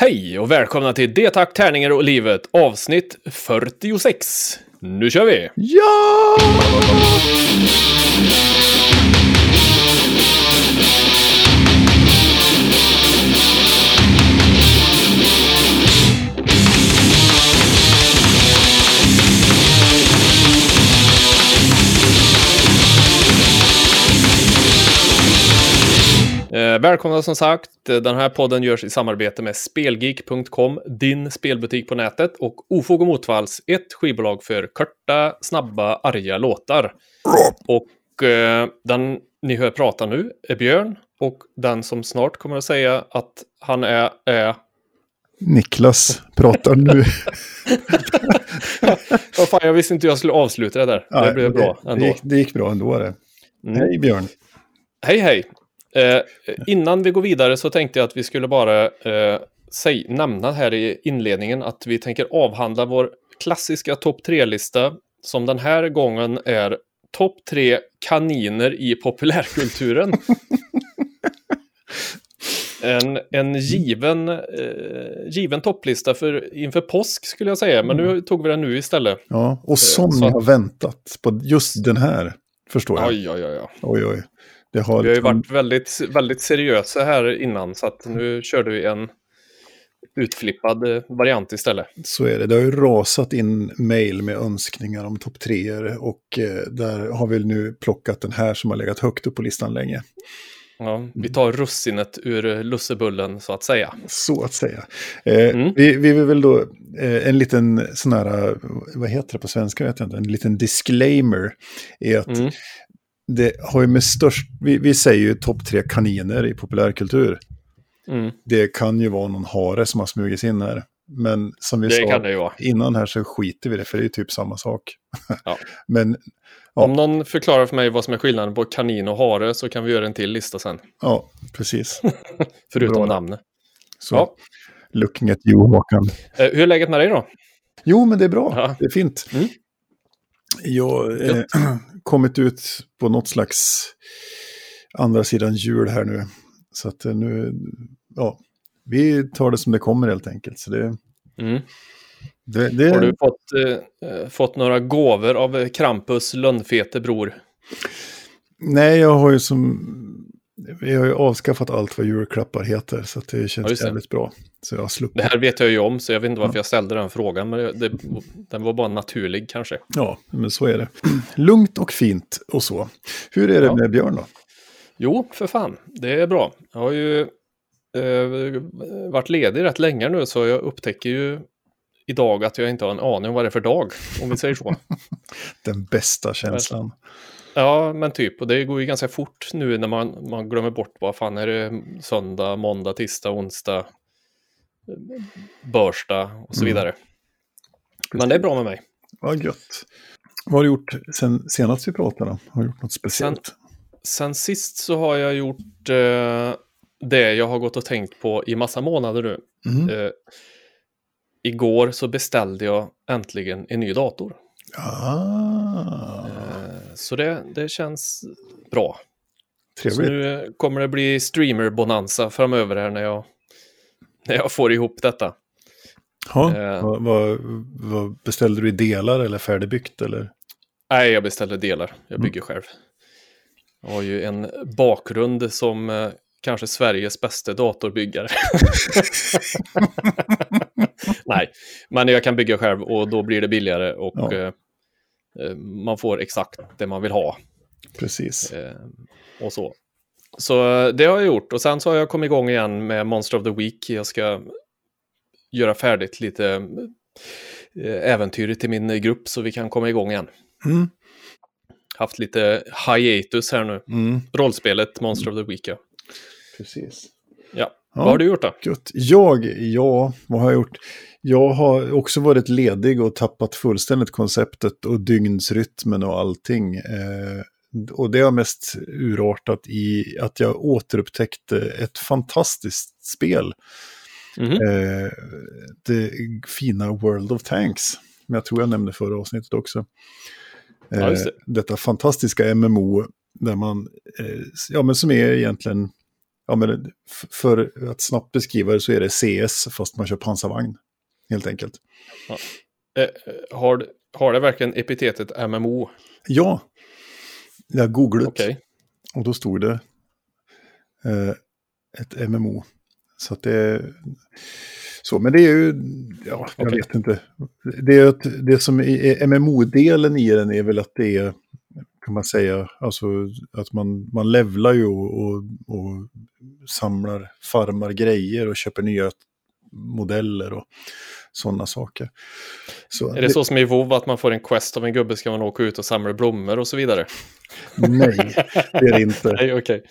Hej och välkomna till Det tack, tärningar och livet avsnitt 46. Nu kör vi! Ja! Välkomna som sagt. Den här podden görs i samarbete med Spelgeek.com, din spelbutik på nätet och Ofog och Motvalls, ett skivbolag för korta, snabba, arga låtar. Och eh, den ni hör prata nu är Björn och den som snart kommer att säga att han är, är Niklas pratar nu. Vad fan, jag visste inte jag skulle avsluta det där. Ja, det blev bra ändå. Det gick, det gick bra ändå. Det. Mm. Hej Björn. Hej hej! Eh, innan vi går vidare så tänkte jag att vi skulle bara eh, säg, nämna här i inledningen att vi tänker avhandla vår klassiska topp tre-lista som den här gången är topp tre kaniner i populärkulturen. en, en given, eh, given topplista för, inför påsk skulle jag säga, men nu tog vi den nu istället. Ja, och som så- har väntat på just den här. Förstår jag. Oj, oj, oj. oj. oj. Det har, Vi har ju varit väldigt, väldigt seriösa här innan, så att nu körde vi en utflippad eh, variant istället. Så är det. Det har ju rasat in mejl med önskningar om topp treor och eh, där har vi nu plockat den här som har legat högt upp på listan länge. Ja, vi tar russinet ur eh, lussebullen, så att säga. Så att säga. Eh, Mm. vi, vi vill väl då eh, en liten sån här, vad heter det på svenska vet jag inte, en liten disclaimer. Är att Mm. Det har ju med störst, vi, vi säger ju topp tre kaniner i populärkultur. Mm. Det kan ju vara någon hare som har smugit in här. Men som vi Det sa innan här så skiter vi det, för det är ju typ samma sak. Ja. Men Ja. Om någon förklarar för mig vad som är skillnaden på kanin och hare så kan vi göra en till lista sen. ja, precis. Förutom namnet. Så, Ja. looking at you, Håkan. Eh, hur är läget med dig då? Jo, men det är bra. Ja. Det är fint. Mm. Jag har eh, kommit ut på något slags andra sidan jul här nu. Så att eh, nu, ja, vi tar det som det kommer helt enkelt. Så det, Mm. det, det Har du fått, eh, eh, fått några gåvor av Krampus lönnfete bror? Nej, jag har ju som, vi har ju avskaffat allt vad julklappar heter. Så det Ja, känns det. jävligt bra. Så jag. Det här vet jag ju om, så jag vet inte varför jag ställde den frågan, men det, den var bara naturlig kanske. Ja, men så är det. Lugnt och fint och så. Hur är det Ja. med Björn då? Jo, för fan. Det är bra. Jag har ju eh, varit ledig rätt länge nu, så jag upptäcker ju idag att jag inte har en aning om vad det är för dag, om vi säger så. Den bästa känslan. Ja, men typ. Och det går ju ganska fort nu när man, man glömmer bort vad fan är det söndag, måndag, tisdag, onsdag, börsdag och så Mm. vidare. Men det är bra med mig. Vad gött. Vad har du gjort sen senast vi pratade? Har du gjort något speciellt? Sen sist så har jag gjort eh, det jag har gått och tänkt på i massa månader nu. Mhm. Eh, igår så beställde jag äntligen en ny dator. Ah, Eh, så det, det känns bra. Så trevligt. nu kommer det bli streamer-bonanza framöver här när jag, när jag får ihop detta. Ja, eh. vad, vad, vad beställde du i delar eller färdigbyggt? Eller? Nej, jag beställer delar. Jag Mm. bygger själv. Jag har ju en bakgrund som eh, kanske Sveriges bästa datorbyggare. Nej, men jag kan bygga själv och då blir det billigare och Ja. eh, man får exakt det man vill ha. Precis. Eh, och så. Så eh, det har jag gjort och sen så har jag kommit igång igen med Monster of the Week. Jag ska göra färdigt lite eh, äventyr till min grupp så vi kan komma igång igen. Mm. Haft lite hiatus här nu. Mm. Rollspelet Monster of the Week, ja. Precis. ja. Ja. Vad har du gjort då? Gött. Jag, ja, vad har jag gjort? Jag har också varit ledig och tappat fullständigt konceptet och dygnsrytmen och allting. Eh, och det har mest urartat i att jag återupptäckte ett fantastiskt spel. Mhm. Eh, det fina World of Tanks. Som jag tror jag nämnde förra avsnittet också. Eh, Ja, det. Detta fantastiska MMO där man, eh, ja men som är egentligen ja, men för att snabbt beskriva det så är det CS fast man kör pansarvagn. Helt enkelt. Eh, eh, har, har det verkligen epitetet MMO? Ja, jag har googlat Okej. och då stod det eh, ett MMO. Så att det är så, men det är ju, ja, jag Okej. vet inte. Det, är ett, det som är MMO-delen i den är väl att det är, kan man säga, alltså att man, man levlar ju och, och, och samlar, farmar grejer och köper nya modeller och sådana saker. Så Är det så som i WoW att man får en quest av en gubbe ska man åka ut och samla blommor och så vidare? Nej, det är det inte. Nej, okej.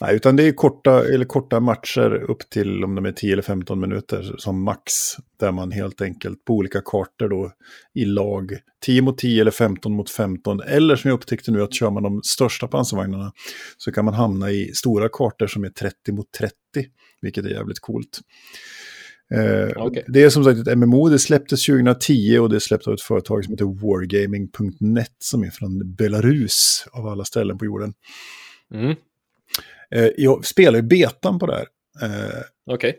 Nej, utan det är korta, eller korta matcher upp till om de är 10 eller 15 minuter som max. Där man helt enkelt på olika kartor då i lag 10 mot 10 eller 15 mot 15. Eller som jag upptäckte nu att kör man de största pansarvagnarna så kan man hamna i stora kartor som är 30 mot 30. Vilket är jävligt coolt. Eh, Okej. Det är som sagt ett MMO, det släpptes 2010 och det är släppt av ett företag som heter Wargaming.net som är från Belarus av alla ställen på jorden. Mm. Eh, jag spelar ju betan på det här. Eh, Okej.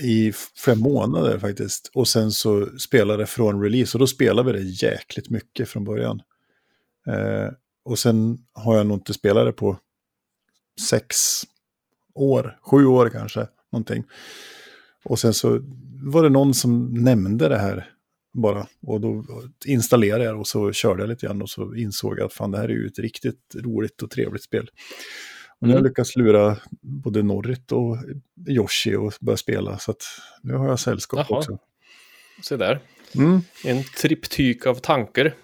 I fem månader faktiskt. Och sen så spelade från release. Och då spelade vi det jäkligt mycket från början. Eh, och sen har jag nog inte spelat det på sex år. Sju år kanske. Någonting. Och sen så var det någon som nämnde det här bara. Och då installerade jag och så körde jag lite grann. Och så insåg jag att fan det här är ju ett riktigt roligt och trevligt spel. Och nu har jag Mm. lyckats lura både Norrit och Yoshi och börja spela. Så att nu har jag sällskap Jaha. också. Se där. Mm. En triptyk av tankar.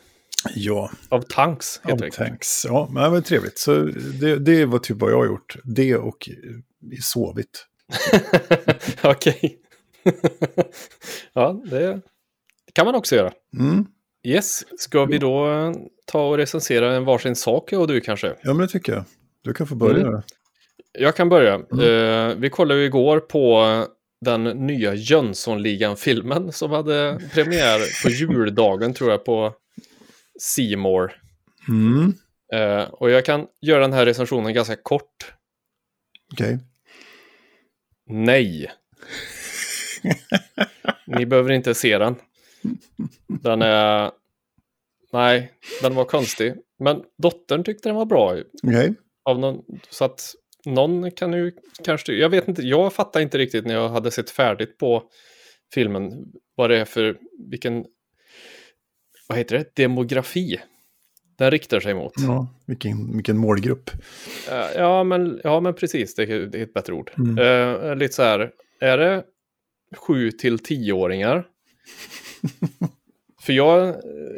Ja, Av tanks, ja heter det. thanks. Ja, men det var trevligt. Så det, det var typ vad jag har gjort. Det och sovit. Okej. ja, det kan man också göra. Mm. Yes, ska vi då eh, ta och recensera en varsin sak, jag och du kanske? Ja, men det tycker jag. Du kan få börja. Mm. Jag kan börja. Mm. Eh, vi kollade ju igår på den nya Jönssonligan-filmen som hade premiär på juldagen tror jag på Seymour. Mm. Eh, och jag kan göra den här recensionen ganska kort. Okej. Nej. Ni behöver inte se den. Den är... Nej, den var konstig. Men dottern tyckte den var bra. Okej. Av någon... Så att någon kan ju kanske... Jag vet inte, jag fattar inte riktigt när jag hade sett färdigt på filmen vad det är för... Vilken... Vad heter det? Demografi. Den riktar sig mot. Ja, vilken, vilken målgrupp. Eh, Ja, men, ja, men precis. Det är, det är ett bättre ord. Mm. Eh, lite så här, är det 7 till 10-åringar? För jag eh,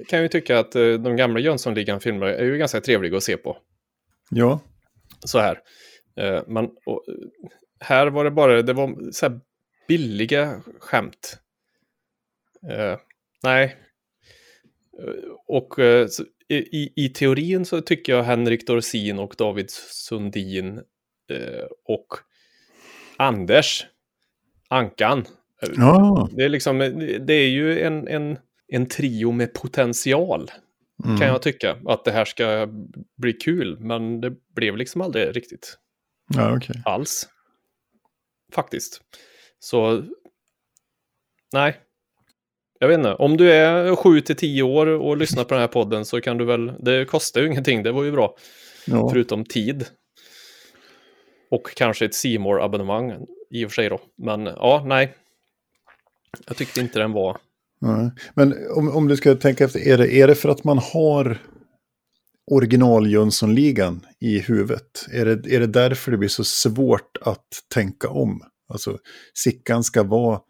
kan ju tycka att de gamla Jönssonligan-filmerna är ju ganska trevliga att se på. Ja. Så här. Eh, men och, här var det bara, det var så här billiga skämt. Eh, nej. Och så, i, i teorin så tycker jag Henrik Dorsin och David Sundin eh, och Anders Ankan. Ja. Det är liksom, det är ju en, en, en trio med potential Mm. kan jag tycka. Att det här ska bli kul, men det blev liksom aldrig riktigt Ja, okej. alls. Faktiskt. Så, nej. Jag vet inte, om du är 7 till 10 år och lyssnar på den här podden så kan du väl, det kostar ju ingenting, det var ju bra. Ja. Förutom tid. Och kanske ett C abonnemang i och för sig då. Men ja, nej. Jag tyckte inte den var... Nej. Men om, om du ska tänka efter, är det, är det för att man har original Jönssonligan i huvudet? Är det, är det därför det blir så svårt att tänka om? Alltså, Sickan ska vara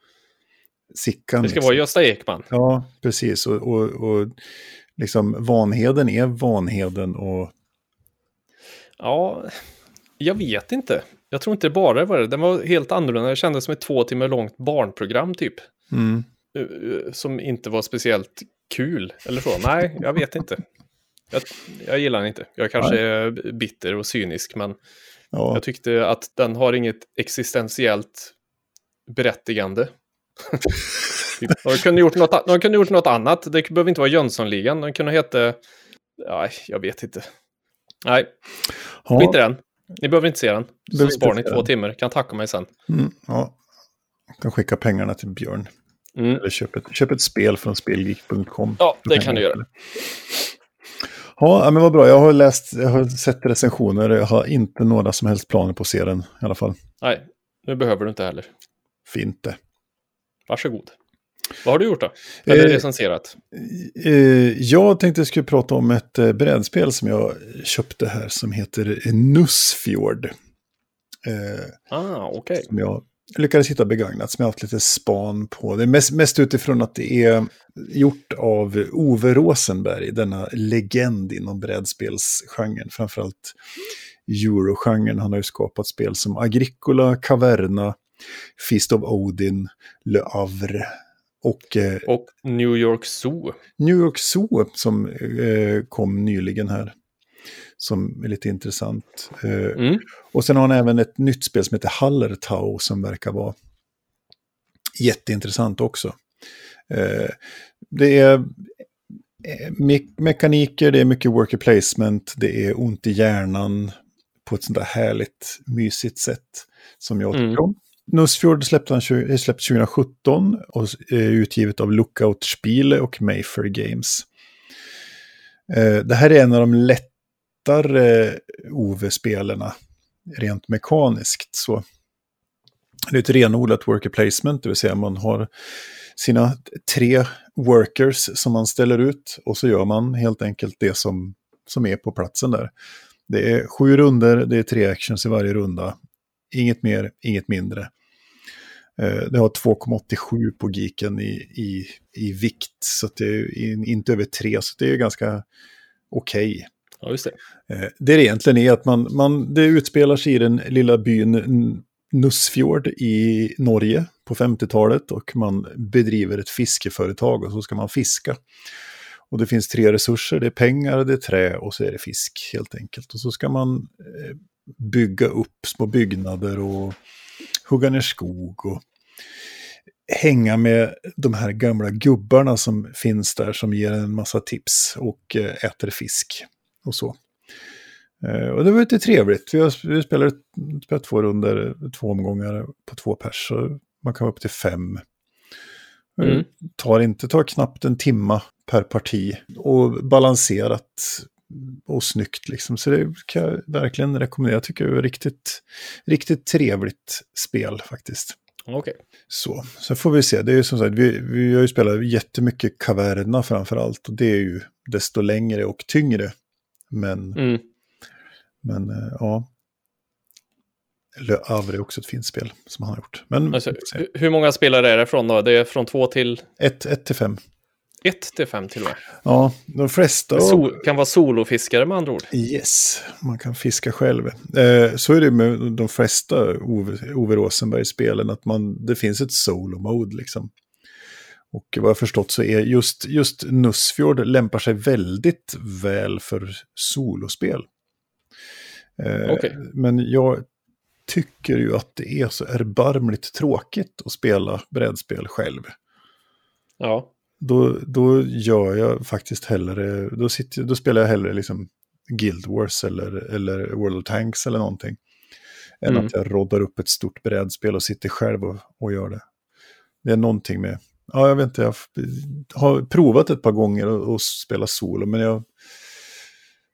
Sickan. Det ska liksom. vara Gösta Ekman. Ja, precis. Och, och, och liksom Vanheden är Vanheden och... Ja, jag vet inte. Jag tror inte det bara var det. Den var helt annorlunda. Det kändes som ett två timmar långt barnprogram typ. Mm. Eh, Som inte var speciellt kul eller så. Nej, jag vet inte. Jag, jag gillar den inte. Jag kanske är bitter och cynisk, men Ja, jag tyckte att den har inget existentiellt berättigande. Typ, de, kunde gjort något, de kunde gjort något annat. Det behöver inte vara Jönssonligan. De kunde heta... Ja, jag vet inte. Nej, skit i den. Ni behöver inte se den. Så Behöver spar inte ni två timmar. Kan tacka mig sen. Mm, ja. Jag kan skicka pengarna till Björn. Mm. Eller köp ett, köp ett spel från spelgeek.com. Ja, det kan du göra. Ja, ja, men vad bra. Jag har läst, jag har sett recensioner. Jag har inte några som helst planer på att se den i alla fall. Nej, nu behöver du inte heller. Fint det. Varsågod. Vad har du gjort då? Eller Eh, recenserat? Eh, jag tänkte jag skulle prata om ett eh, brädspel som jag köpte här som heter Nussfjord. Eh, Ah, okej. som jag lyckades hitta begagnat, som jag haft lite span på. Det är mest, mest utifrån att det är gjort av Ove Rosenberg, denna legend inom brädspelsgenren, framförallt eurogenren. Han har ju skapat spel som Agricola, Caverna, Feast of Odin, Le Havre och eh, Och New York Zoo. New York Zoo som eh, kom nyligen här. Som är lite intressant. Eh, Mm. och sen har han även ett nytt spel som heter Hallertau som verkar vara jätteintressant också. Eh, det är eh, me- mekaniker, det är mycket worker placement, det är ont i hjärnan på ett sånt där härligt, mysigt sätt som jag tycker Mm. Nussfjord släppte han eh, släppt 2017 och är eh, utgivet av Lookout Spiele och Mayfair Games. Eh, det här är en av de lättare OV-spelarna rent mekaniskt. Så det är ett renodlat worker placement, det vill säga man har sina tre workers som man ställer ut och så gör man helt enkelt det som, som är på platsen där. Det är sju runder, det är tre actions i varje runda. Inget mer, inget mindre. Eh, Det har 2,87 på geeken i, i, i vikt, så det är in- inte över 3, så det är ganska okej. Ja, just det. Eh, Det egentligen är att man, man, det utspelar sig i den lilla byn Nussfjord i Norge på 50-talet och man bedriver ett fiskeföretag och så ska man fiska. Och det finns tre resurser, det är pengar, det är trä och så är det fisk helt enkelt. Och så ska man eh, bygga upp små byggnader och hugga ner skog och hänga med de här gamla gubbarna som finns där som ger en massa tips och eh, äter fisk och så. Eh, Och det var lite trevligt. Vi, spelade två runder, två omgångar på två pers. Så man kan vara upp till fem. Mm. Eh, Tar inte, tar knappt en timma per parti. Och balanserat och snyggt liksom. Så det kan jag verkligen rekommendera. Jag tycker det är riktigt, riktigt trevligt spel faktiskt. Okej. Så, så får vi se. Det är ju som sagt, vi, vi har ju spelat jättemycket Caverna framför allt. Och det är ju desto längre och tyngre. Men Mm. men eh, ja. Le Havre är också ett fint spel som han har gjort. Men Alltså, hur många spelare är det från då? Det är från två till ett, ett till fem. Ett till fem till och med. Ja, de flesta... Sol, kan vara solofiskare med andra ord. Yes, man kan fiska själv. Eh, så är det med de flesta Ove, Ove Rosenberg-spelen, att man, det finns ett solo-mode liksom. Och vad jag förstått så är just, just Nussfjord lämpar sig väldigt väl för solospel. Eh, Okej. Men jag tycker ju att det är så erbarmligt tråkigt att spela brädspel själv. Ja. Då, då gör jag faktiskt hellre, då, sitter, då spelar jag hellre liksom Guild Wars eller, eller World of Tanks eller någonting. Än Mm. att jag roddar upp ett stort brädspel och sitter själv och, och gör det. Det är någonting med, ja jag vet inte, jag har provat ett par gånger att att spela solo, men jag,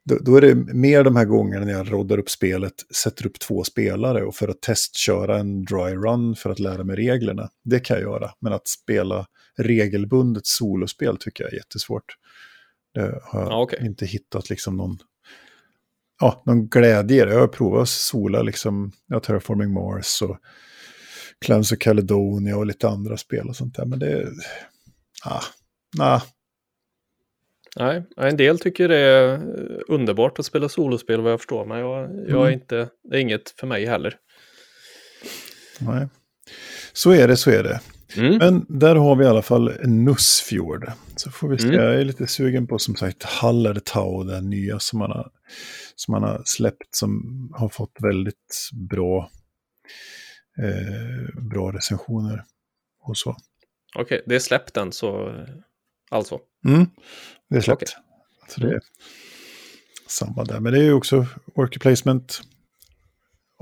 då, då är det mer de här gångerna när jag roddar upp spelet, sätter upp två spelare och för att testköra en dry run för att lära mig reglerna. Det kan jag göra, men att spela regelbundet solospel tycker jag är jättesvårt. Det har jag Ja, okej. inte hittat liksom någon, ja, någon glädje i det. Jag har provat att sola liksom, ja, Terraforming Mars och Clans of Caledonia och lite andra spel och sånt där. Men det, ah, nah, Nej, en del tycker det är underbart att spela solospel vad jag förstår, men jag, jag är Mm. inte, det är inget för mig heller. nej. Så är det, så är det. Mm. Men där har vi i alla fall Nussfjord. Så får vi se, Mm. jag är lite sugen på som sagt Hallertau, den nya som man, har, som man har släppt som har fått väldigt bra, eh, bra recensioner och så. Okej, det är släppt än så, alltså. Mm, det är släppt. Okej. Så det är samma där, men det är ju också worker placement.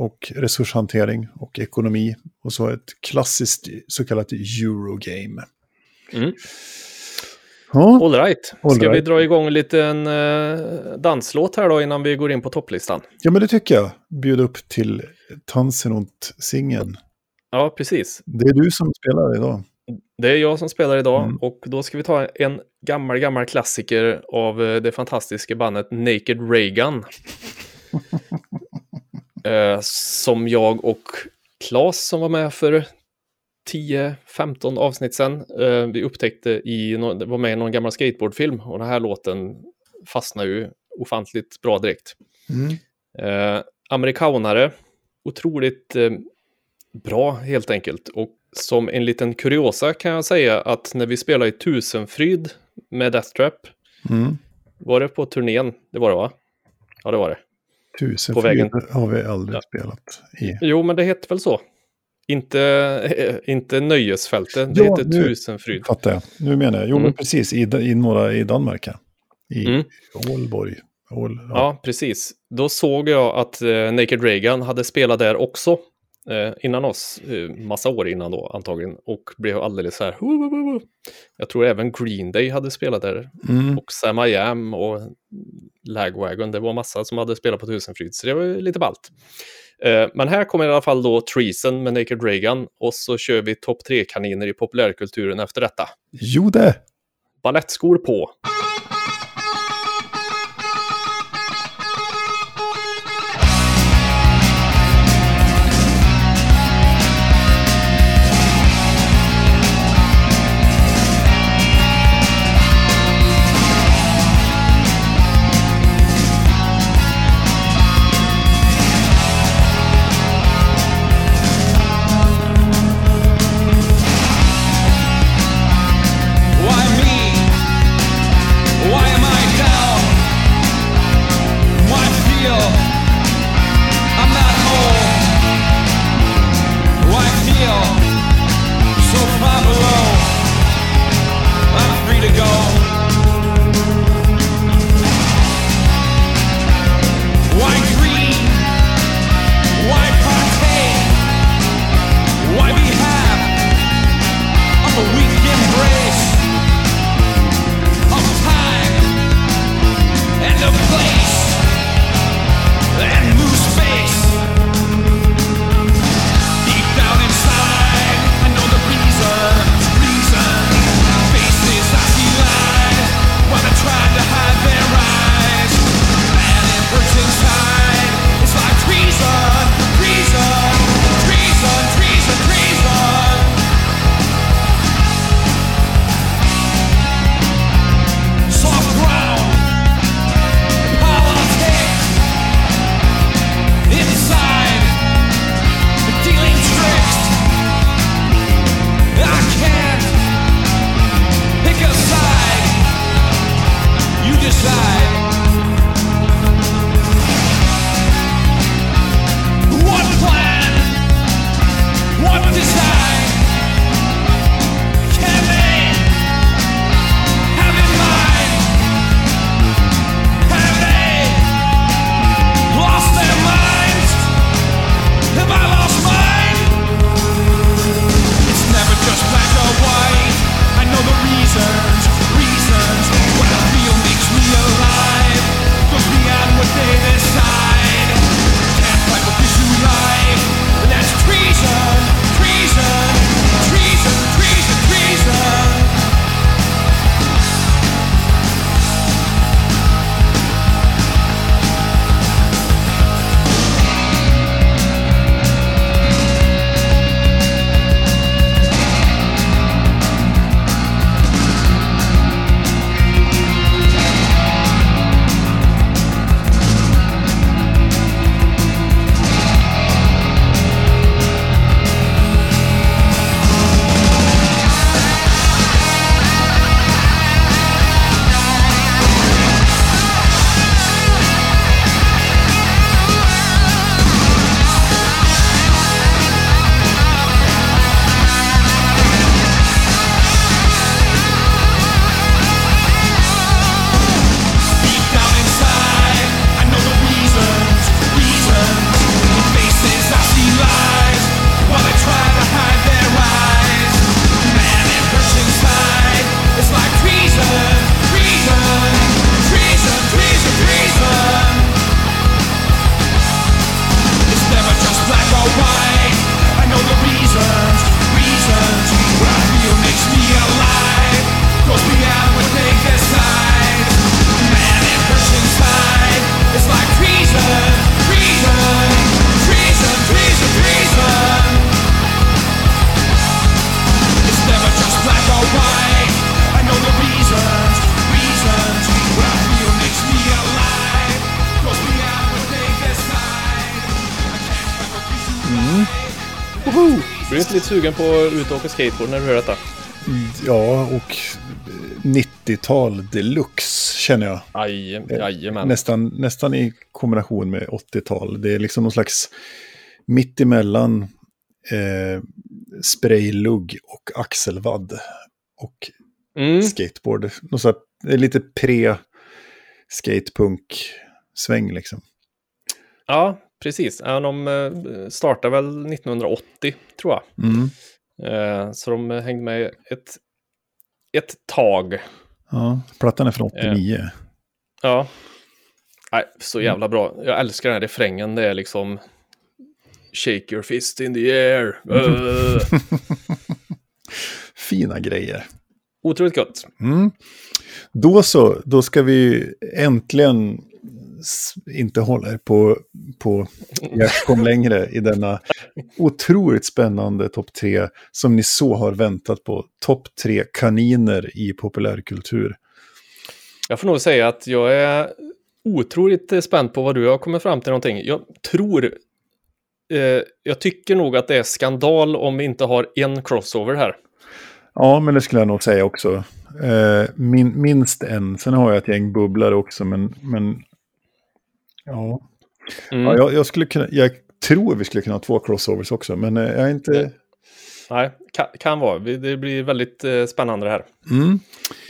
Och resurshantering och ekonomi. Och så ett klassiskt så kallat Eurogame. Mm. Ja, All right. All Ska vi right. dra igång en liten eh, danslåt här då innan vi går in på topplistan? ja, men det tycker jag. Bjud upp till Tansenont-singeln. Ja, precis. Det är du som spelar idag. Det är jag som spelar idag Mm. och då ska vi ta en gammal, gammal klassiker av eh, det fantastiska bandet Naked Reagan. eh, som jag och Claes som var med för 10-15 avsnitt sedan. Eh, vi upptäckte i, var med i någon gammal skateboardfilm och den här låten fastnade ju ofantligt bra direkt. Mm. Eh, amerikanare, otroligt eh, bra helt enkelt. Och som en liten kuriosa kan jag säga att när vi spelade i Tusenfryd med Death Trap, Mm. var det på turnén? Det var det va? Ja, det var det. Tusen På vägen. har vi aldrig Ja. spelat i. Jo, men det hette väl så. Inte, eh, inte Nöjesfältet, det Ja, heter Tusenfryd. Fattar jag. Nu menar jag. Jo, Mm. men precis. I, i några i Danmark. Ja. I Mm. Ålborg. Ål, ja. Ja, precis. Då såg jag att eh, Naked Reagan hade spelat där också. Eh, innan oss, eh, massa år innan då antagligen. Och blev alldeles så här. "Hu, hu, hu, hu." Jag tror även Green Day hade spelat där. Mm. Och Sam I Am och Lagwagon. Det var massa som hade spelat på Tusenfryd. Så det var lite ballt. Eh, men här kommer i alla fall då Treason med Naked Reagan. Och så kör vi topp tre-kaniner i populärkulturen efter detta. Jo, det. Balettskor på. Sugen på att ut och åka skateboard när du hör detta. Ja, och 90-tal deluxe känner jag. Aj, jajamän. Nästan, nästan i kombination med 80-tal. Det är liksom någon slags mittemellan eh, spraylugg och axelvadd. Och Mm. skateboard. Någon det är lite pre-skatepunk-sväng liksom. Ja, precis. Ja, de eh, startade väl 1980, tror jag. Mm. Eh, Så de hängde med ett, ett tag. Ja, plattan är från 89. Ja. Nej, så jävla bra. Jag älskar den här refrängen. Det är liksom... Shake your fist in the air. Uh. Fina grejer. Otroligt gott. Mm. Då så, då ska vi äntligen inte hålla er på, på hjärtkom längre i denna otroligt spännande topp tre som ni så har väntat på. Topp tre kaniner i populärkultur. Jag får nog säga att jag är otroligt eh, spänd på vad du har kommit fram till någonting. Jag tror... Eh, jag tycker nog att det är skandal om vi inte har en crossover här. Ja, men det skulle jag nog säga också. Eh, min, minst en. Sen har jag ett gäng bubblare också, men... men ja. Mm. ja jag, jag, skulle kunna, jag tror vi skulle kunna ha två crossovers också, men eh, jag är inte... Nej, kan, kan vara. Det blir väldigt eh, spännande det här. Mm.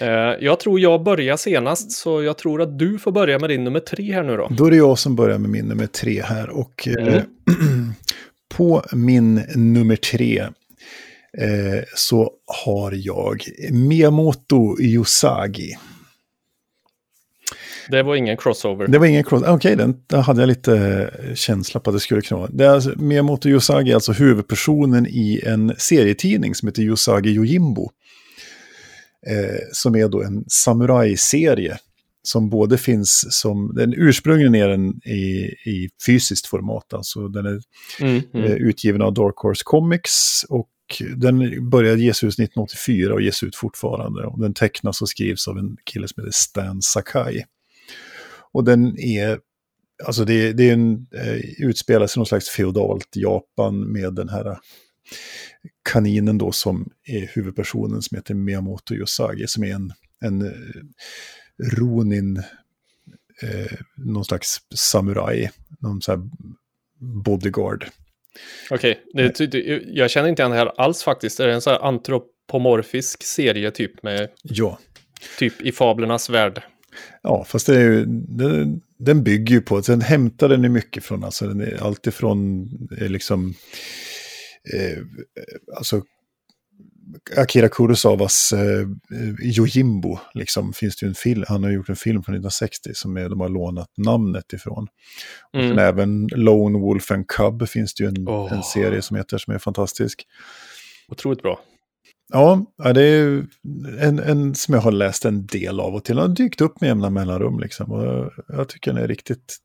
Eh, jag tror jag börjar senast, så jag tror att du får börja med din nummer tre här nu då. Då är det jag som börjar med min nummer tre här. Och eh, Mm. på min nummer tre eh, så har jag Miyamoto Yosagi. Det var ingen crossover. Det var ingen cross. ah, Okej, den där hade jag lite eh, känsla på att det skulle kunna vara. Det är alltså, Miyamoto Yosagi är alltså huvudpersonen i en serietidning som heter Yosagi Yojimbo. Eh, som är då en samurajserie. Som både finns som, den ursprungligen är den i, i fysiskt format, alltså den är Mm, mm. eh, utgiven av Dark Horse Comics och den började ges ut 1984 och ges ut fortfarande. Och den tecknas och skrivs av en kille som heter Stan Sakai. Och den är, alltså det, det är en, eh, utspelar sig någon slags feodalt Japan med den här kaninen då som är huvudpersonen som heter Miyamoto Yosagi som är en, en eh, ronin, eh, någon slags samuraj, någon sån här bodyguard. Okej, det- det- jag känner inte igen det här alls faktiskt. Det är en sån här antropomorfisk serie typ med Ja. typ i fablernas värld. Ja, fast det är ju, den, den bygger ju på, den hämtar den ju mycket från, alltså den är alltifrån eh, liksom, eh, alltså Akira Kurosawas eh, Yojimbo, liksom, finns det ju en film, han har gjort en film från 1960 som är, de har lånat namnet ifrån. Och Mm. sen även Lone Wolf and Cub finns det ju en, Åh. en serie som heter, som är fantastisk. Otroligt bra. Ja, det är en, en som jag har läst en del av och till. Den har dykt upp med jämna mellanrum. Liksom. Och jag, tycker den är riktigt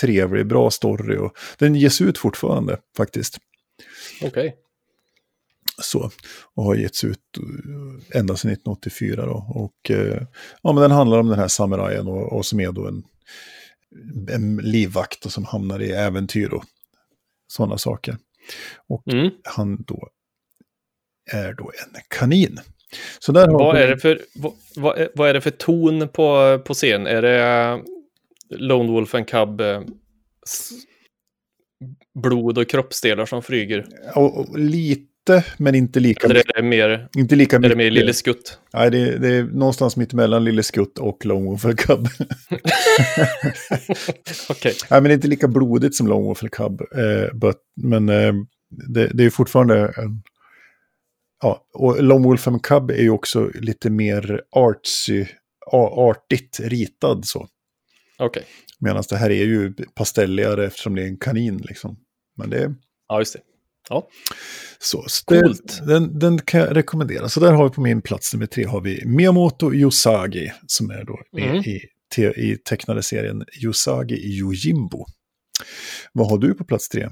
trevlig, bra story. Och den ges ut fortfarande faktiskt. Okej. Så, och har getts ut ända sedan 1984. Då. Och, eh, ja, men den handlar om den här samurajen och, och som är då en, en livvakt och som hamnar i äventyr och sådana saker. Och Mm. han då är då en kanin. Så där Vad, är det för, vad, vad, är- vad är det för ton på, på scen? Är det eh, Lone Wolf and Cub eh, blod och kroppsdelar som flyger? Och, och lite, men inte lika, Eller är det mer, inte lika är mycket. det mer Lille Skutt? Nej, det, det är någonstans mitt emellan Lille Skutt och Lone Wolf and Cub. Okej. Nej, men inte lika blodigt som Lone Wolf and Cub. Eh, but, men eh, det, det är fortfarande en... Ja, och Lone Wolf and Cub är ju också lite mer artsy, artigt ritad så. Okej. Medan det här är ju pastelligare eftersom det är en kanin liksom. Men det är Ja, just det. Ja. så. Coolt. Den, den kan jag rekommendera. Så där har vi på min plats nummer tre har vi Miyamoto Yosagi som är då Mm. i, te, i tecknade serien Yosagi Yojimbo. Vad har du på plats tre?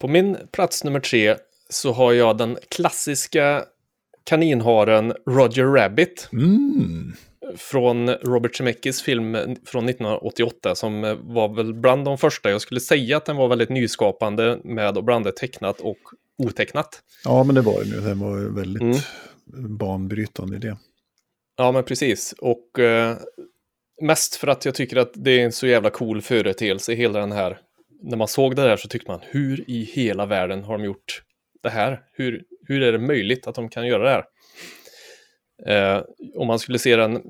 På min plats nummer tre så har jag den klassiska kaninharen Roger Rabbit Mm. från Robert Zemeckis film från 1988 som var väl bland de första. Jag skulle säga att den var väldigt nyskapande med att blanda tecknat och otecknat. Ja, men det var det nu. Den var väldigt Mm. banbrytande i det. Ja, men precis. Och eh, mest för att jag tycker att det är en så jävla cool företeelse, hela den här. När man såg det där så tyckte man, hur i hela världen har de gjort det här? Hur, hur är det möjligt att de kan göra det här? Eh, om man skulle se den,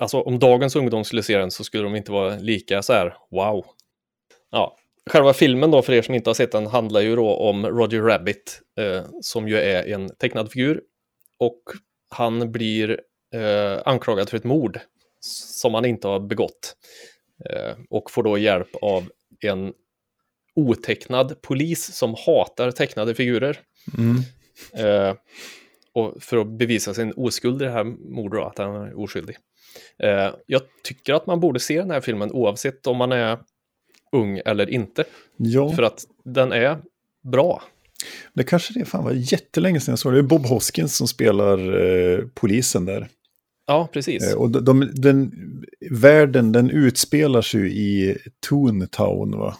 alltså om dagens ungdom skulle se den så skulle de inte vara lika så här, wow. Ja, själva filmen då, för er som inte har sett den, handlar ju då om Roger Rabbit, eh, som ju är en tecknad figur. Och han blir eh, anklagad för ett mord som han inte har begått. Eh, och får då hjälp av en otecknad polis som hatar tecknade figurer. Mm. Eh, och för att bevisa sin oskuld i det här mordet, att han är oskyldig. Eh, jag tycker att man borde se den här filmen oavsett om man är ung eller inte. Ja, För att den är bra. det kanske det fan var jättelänge sedan jag såg det. Det är Bob Hoskins som spelar eh, polisen där. Ja, precis. Eh, och de, de, den världen, den utspelar sig i Toontown, va?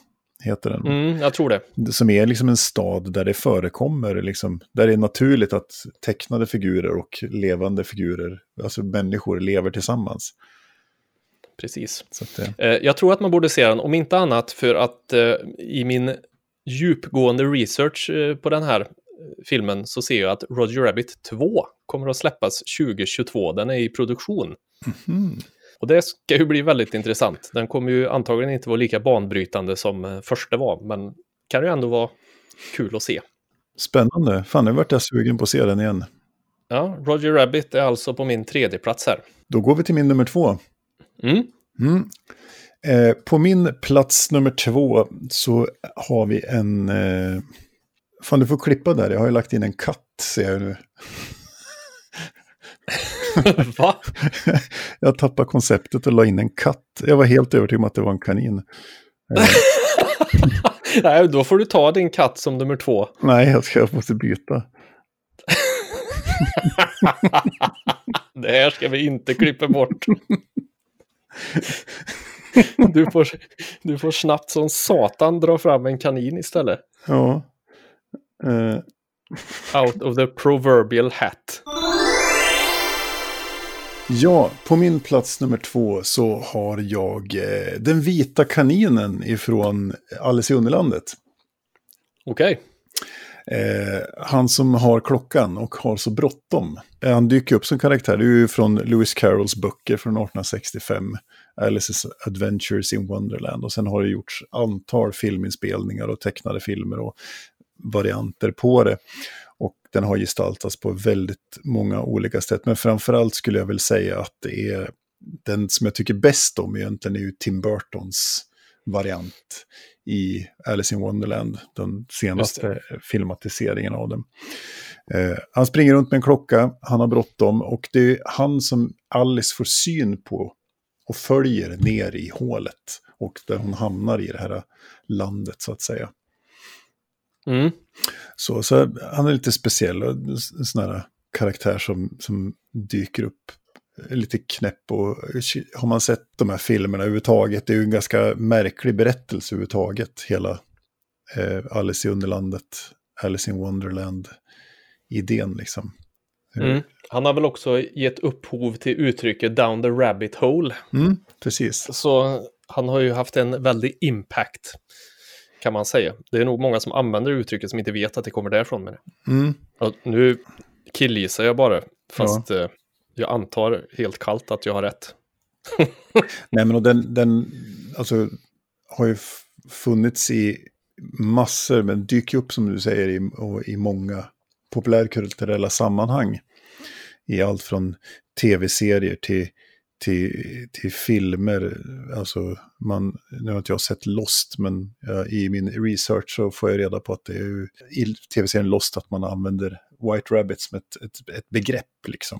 Heter den. Mm, jag tror det. Som är liksom en stad där det förekommer, liksom, där det är naturligt att tecknade figurer och levande figurer, alltså människor, lever tillsammans. Precis. Att, eh, Eh, jag tror att man borde se den, om inte annat för att eh, i min djupgående research eh, på den här filmen så ser jag att Roger Rabbit 2 kommer att släppas 2022. Den är i produktion. mhm. Och det ska ju bli väldigt intressant. Den kommer ju antagligen inte vara lika banbrytande som eh, första var, men kan ju ändå vara kul att se. Spännande. Fan, nu vart jag sugen på att se den igen. Ja, Roger Rabbit är alltså på min tredje plats här. Då går vi till min nummer två. Mm. Mm. Eh, på min plats nummer två så har vi en... Eh... Fan, du får klippa där. Jag har ju lagt in en katt, ser jag nu. Va? jag tappade konceptet och la in en katt. Jag var helt övertygad om att det var en kanin. Nej, då får du ta din katt som nummer två. Nej, jag ska jag måste byta. Det här ska vi inte klippa bort. Du får, du får snabbt som satan dra fram en kanin istället. Ja. Eh, Out of the proverbial hat. Ja, på min plats nummer två så har jag eh, den vita kaninen ifrån Alice i Underlandet. Okej. Eh, han som har klockan och har så bråttom. Eh, han dyker upp som karaktär, det är ju från Lewis Carrolls böcker från 1865. Alice's Adventures in Wonderland. Och sen har det gjorts antal filminspelningar och tecknade filmer och varianter på det. Och den har gestaltats på väldigt många olika sätt. Men framförallt skulle jag väl säga att det är den som jag tycker bäst om egentligen är ju Tim Burtons variant i Alice in Wonderland, den senaste filmatiseringen av den. Eh, han springer runt med en klocka, han har bråttom och det är han som Alice får syn på och följer ner i hålet och där hon hamnar i det här landet så att säga. Mm. Så, så han är lite speciell, en sån här karaktär som, som dyker upp lite knäpp och har man sett de här filmerna överhuvudtaget, det är ju en ganska märklig berättelse överhuvudtaget, hela eh, Alice i Underlandet, Alice in Wonderland-idén liksom. Mm. Han har väl också gett upphov till uttrycket down the rabbit hole. Mm, precis. Så han har ju haft en väldig impact, kan man säga. Det är nog många som använder uttrycket som inte vet att det kommer därifrån med det. Mm, nu killgissar jag bara, fast eh, jag antar helt kallt att jag har rätt. Nej, men och den, den alltså, har ju funnits i massor, men dyker upp som du säger i, och i många populärkulturella sammanhang. I allt från tv-serier till, till, till filmer. Alltså, man, nu har inte jag sett Lost, men ja, i min research så får jag reda på att det är ju i tv-serien Lost att man använder White Rabbit som ett, ett, ett begrepp liksom.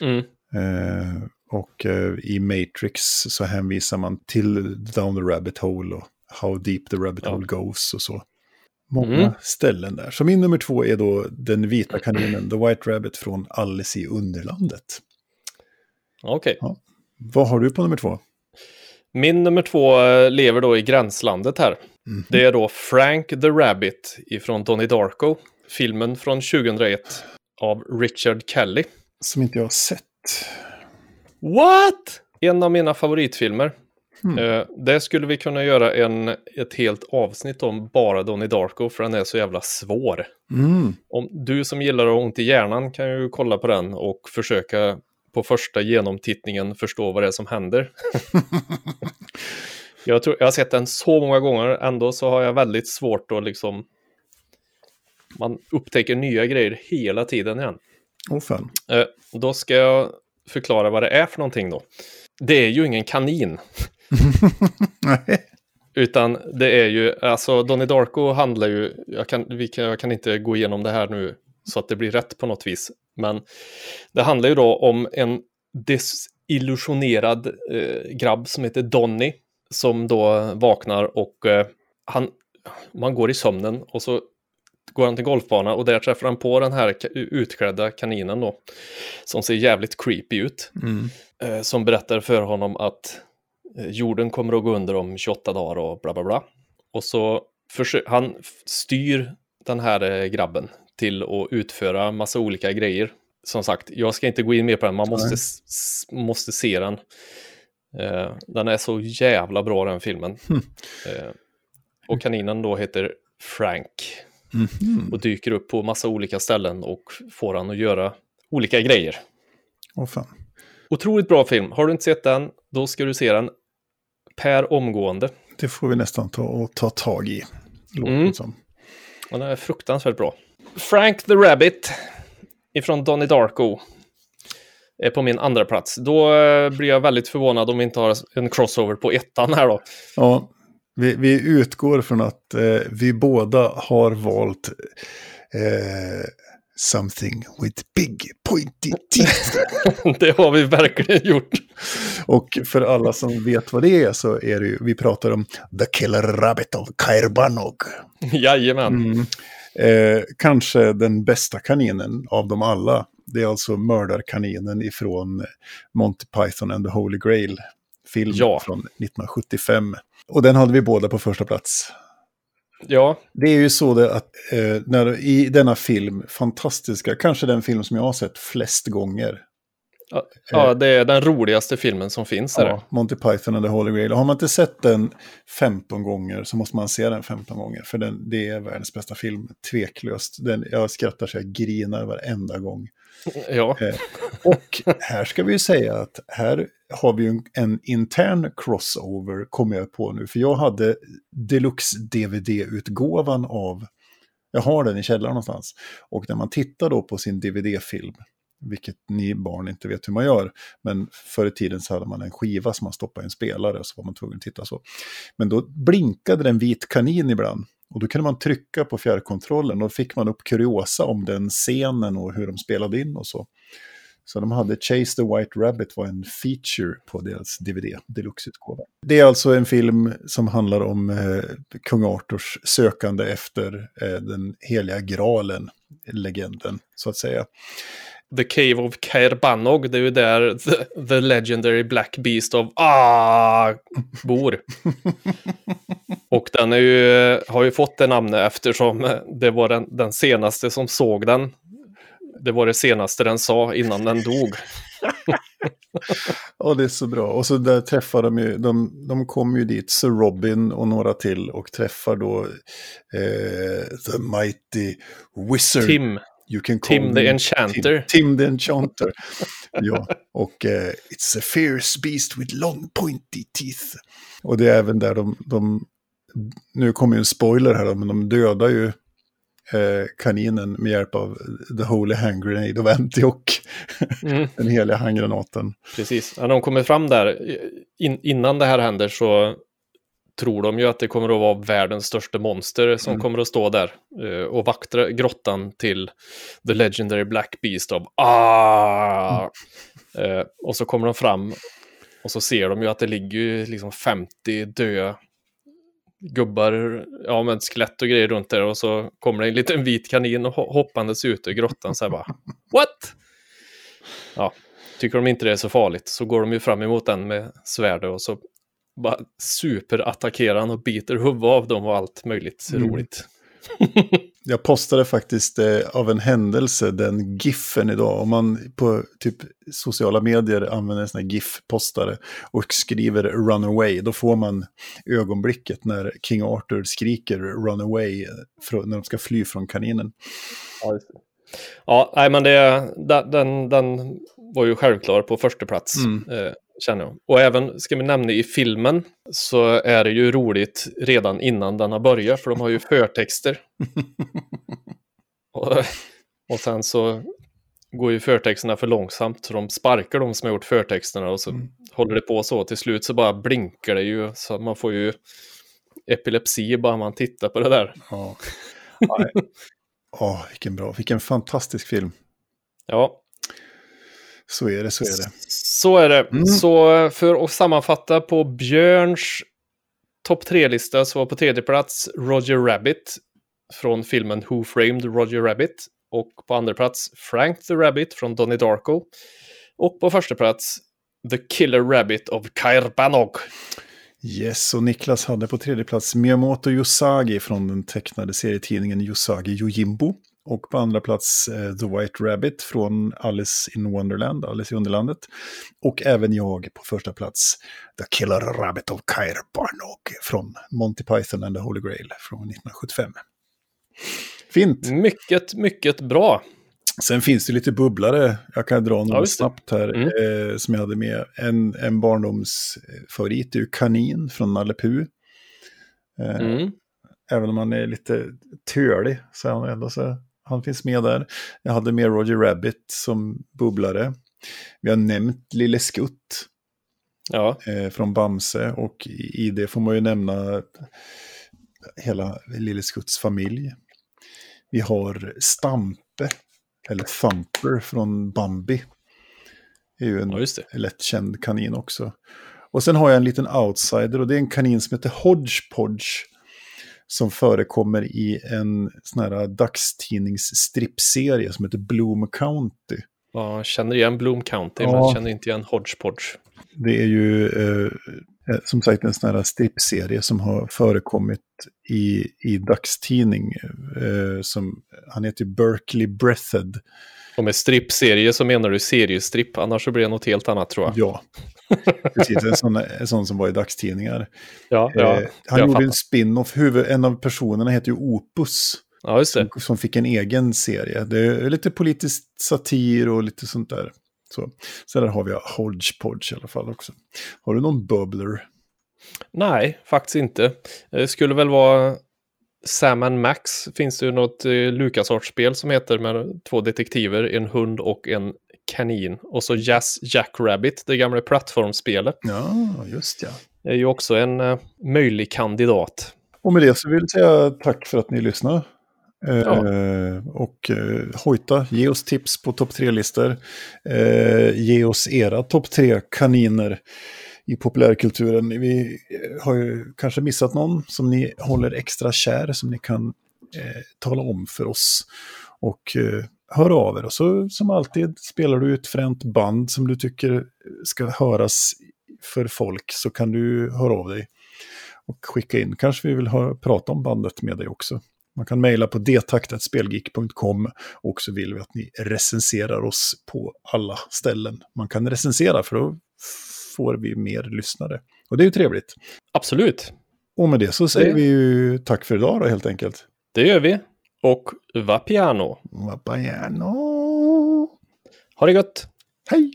Mm. Eh, och eh, i Matrix så hänvisar man till Down the Rabbit Hole och How Deep the Rabbit Ja. Hole Goes och så. Många Mm. ställen där. Så min nummer två är då den vita kaninen, The White Rabbit från Alice i Underlandet. Okej. Vad har du på nummer två? Min nummer två eh, lever då i gränslandet här. Mm. Det är då Frank the Rabbit ifrån Donnie Darko. Filmen från 2001 av Richard Kelly. Som inte jag har sett. What? En av mina favoritfilmer. Eh, det skulle vi kunna göra en, ett helt avsnitt om bara Donnie Darko, för den är så jävla svår. Mm. Om du som gillar att ha ont i hjärnan kan ju kolla på den och försöka på första genomtittningen förstå vad det är som händer. jag, tror, jag har sett den så många gånger, ändå så har jag väldigt svårt att liksom... Man upptäcker nya grejer hela tiden igen. Åh fan. Eh, då ska jag förklara vad det är för någonting då. Det är ju ingen kanin, Nej. utan det är ju, alltså Donnie Darko handlar ju, jag kan, kan, jag kan inte gå igenom det här nu så att det blir rätt på något vis, men det handlar ju då om en desillusionerad eh, grabb som heter Donny, som då vaknar och eh, han, man går i sömnen och så går han till golfbana och där träffar han på den här utklädda kaninen då, som ser jävligt creepy ut Mm. eh, som berättar för honom att eh, jorden kommer att gå under om 28 dagar och bla bla bla. Och så han styr den här eh, grabben till att utföra massa olika grejer. Som sagt, jag ska inte gå in mer på den, man måste, måste se den. Eh, den är så jävla bra den filmen. Hmm. Eh, och kaninen då heter Frank Mhm. och dyker upp på massa olika ställen och får han att göra olika grejer. Åh fan. Otroligt bra film. Har du inte sett den, då ska du se den per omgående. Det får vi nästan ta och ta tag i. Låter Mm. som. Den är fruktansvärt bra. Frank the Rabbit ifrån Donnie Darko är på min andra plats. Då eh, blir jag väldigt förvånad om vi inte har en crossover på ettan här då. Ja, vi, vi utgår från att eh, vi båda har valt eh, something with big pointy teeth. det har vi verkligen gjort. Och för alla som vet vad det är så är det ju, vi pratar om The Killer Rabbit of Kairbanog. Jajamän. Mm. Eh, kanske den bästa kaninen av dem alla. Det är alltså mördarkaninen ifrån Monty Python and the Holy Grail. Film Ja. från 1975. Och den hade vi båda på första plats. Ja, Det är ju så det att eh, när, i denna film, fantastiska, kanske den film som jag har sett flest gånger. Ja, det är den roligaste filmen som finns. Ja, Monty Python and the Holy Grail. Har man inte sett den 15 gånger så måste man se den 15 gånger. För den, det är världens bästa film, tveklöst. Den, jag skrattar så jag grinar varenda gång. Ja. Eh, och här ska vi ju säga att här har vi en, en intern crossover, kommer jag på nu. För jag hade deluxe-DVD-utgåvan av, jag har den i källaren någonstans. Och när man tittar då på sin DVD-film, vilket ni barn inte vet hur man gör, men förr i tiden så hade man en skiva som man stoppade i en spelare och så var man tvungen att titta så. Men då blinkade det en vit kanin ibland. Och då kunde man trycka på fjärrkontrollen och då fick man upp kuriosa om den scenen och hur de spelade in och så. Så de hade Chase the White Rabbit var en feature på deras DVD, deluxe-utgåva. Det är alltså en film som handlar om eh, kung Arthurs sökande efter eh, den heliga graalen, legenden så att säga. The Cave of Kairbanog, det är ju där the, the Legendary Black Beast of Ah bor. Och den är ju, har ju fått det namnet eftersom det var den, den senaste som såg den. Det var det senaste den sa innan den dog. Ja, det är så bra. Och så där träffar de ju, de, de kommer ju dit, Sir Robin och några till och träffar då eh, The Mighty Wizard. Tim, You can call Tim the me Enchanter. Tim, Tim the Enchanter. ja, och eh, It's a fierce beast with long pointy teeth. Och det är även där de, de nu kommer ju en spoiler här då, men de dödar ju eh, kaninen med hjälp av The Holy Hand Grenade of Antioch. Mm. Den heliga handgranaten. Precis. När de kommer fram där, in, innan det här händer så tror de ju att det kommer att vara världens största monster som Mm. kommer att stå där eh, och vakta grottan till The Legendary Black Beast of Ah! Eh, och så kommer de fram och så ser de ju att det ligger liksom 50 döda gubbar, ja men skelett och grejer runt där och så kommer det en liten vit kanin ho- hoppandes ut ur grottan så här bara What? Ja, tycker de inte det är så farligt så går de ju fram emot den med svärdet och så bara superattackerar han och biter huvudet av dem och allt möjligt Mm. roligt. Jag postade faktiskt eh, av en händelse den giffen idag. Om man på typ sociala medier använder en sån här GIF-postare och skriver runaway, då får man ögonblicket när King Arthur skriker runaway eh, när de ska fly från kaninen. Ja, nej men det, den, den, den var ju självklar på första plats. Mm. Eh, känner jag. Och även, ska vi nämna i filmen, så är det ju roligt redan innan den har börjat, för de har ju förtexter. och, och sen så går ju förtexterna för långsamt, så de sparkar de som har gjort förtexterna och så Mm. håller det på så. Till slut så bara blinkar det ju, så man får ju epilepsi bara man tittar på det där. Ja. Åh, vilken bra, vilken fantastisk film. Ja, Så är det, så är det. Så är det. Mm. Så för att sammanfatta på Björns topp tre-lista så var på tredje plats Roger Rabbit från filmen Who Framed Roger Rabbit. Och på andra plats Frank the Rabbit från Donnie Darko. Och på första plats The Killer Rabbit of Kair Banog. Yes, och Niklas hade på tredje plats Miyamoto Yosagi från den tecknade serietidningen Yosagi Yojimbo. Och på andra plats eh, The White Rabbit från Alice in Wonderland, Alice i Underlandet. Och även jag på första plats The Killer Rabbit of Kair Barnog från Monty Python and the Holy Grail från 1975. Fint! Mycket, mycket bra. Sen finns det lite bubblare. Jag kan dra Ja, några det. snabbt här Mm. eh, som jag hade med. En, en barndomsfavorit är ju Kanin från Nalle. Eh, Mm. Även om han är lite tölig så är han ändå så. Han finns med där. Jag hade med Roger Rabbit som bubblare. Vi har nämnt Lille Skutt Ja, eh, från Bamse och i, det får man ju nämna hela Lille Skutts familj. Vi har Stampe, eller Thumper från Bambi. Det är ju en ja lätt känd kanin också. Och sen har jag en liten outsider och det är en kanin som heter Hodgepodge. Förekommer i en sån här dagstidningsstripserie som heter Bloom County. Ja, känner igen Bloom County, men Ja. jag känner inte igen Hodgepodge. Det är ju eh, eh, som sagt en sån här stripserie som har förekommit i, i dagstidning. Eh, som, han heter ju Berkeley Breathed. Och med strippserie så menar du seriestripp, annars så blir det något helt annat tror jag. Ja, precis. En sån, en sån som var i dagstidningar. Ja, ja, eh, han gjorde fattar. en spin-off. Huvud, en av personerna heter ju Opus. ja just det. Som, som fick en egen serie. Det är lite politisk satir och lite sånt där. Så, så där har vi Hodgepodge i alla fall också. Har du någon bubbler? Nej, faktiskt inte. Det skulle väl vara Sam Max. Finns det ju något eh, LucasArts-spel som heter med två detektiver, en hund och en kanin. Och så Jazz Jackrabbit, det gamla plattformsspelet. Ja, just ja. är ju också en eh, möjlig kandidat. Och med det så vill jag säga tack för att ni lyssnade. Eh, Ja. och eh, hojta, ge oss tips på topp tre-listor. Eh, ge oss era topp tre kaniner i populärkulturen. Vi eh, har ju kanske missat någon som ni håller extra kär, som ni kan eh, tala om för oss. Och eh, hör av er. Och så som alltid, spelar du ett fränt band som du tycker ska höras för folk så kan du höra av dig och skicka in. Kanske vi vill höra, prata om bandet med dig också. Man kan mejla på detaktatspelgeek.com och så vill vi att ni recenserar oss på alla ställen man kan recensera för då får vi mer lyssnare. Och det är ju trevligt. Absolut, Och med det så säger Det- vi ju tack för idag då helt enkelt. det gör vi. Och va piano. Vapiano. Ha det gött! Hej!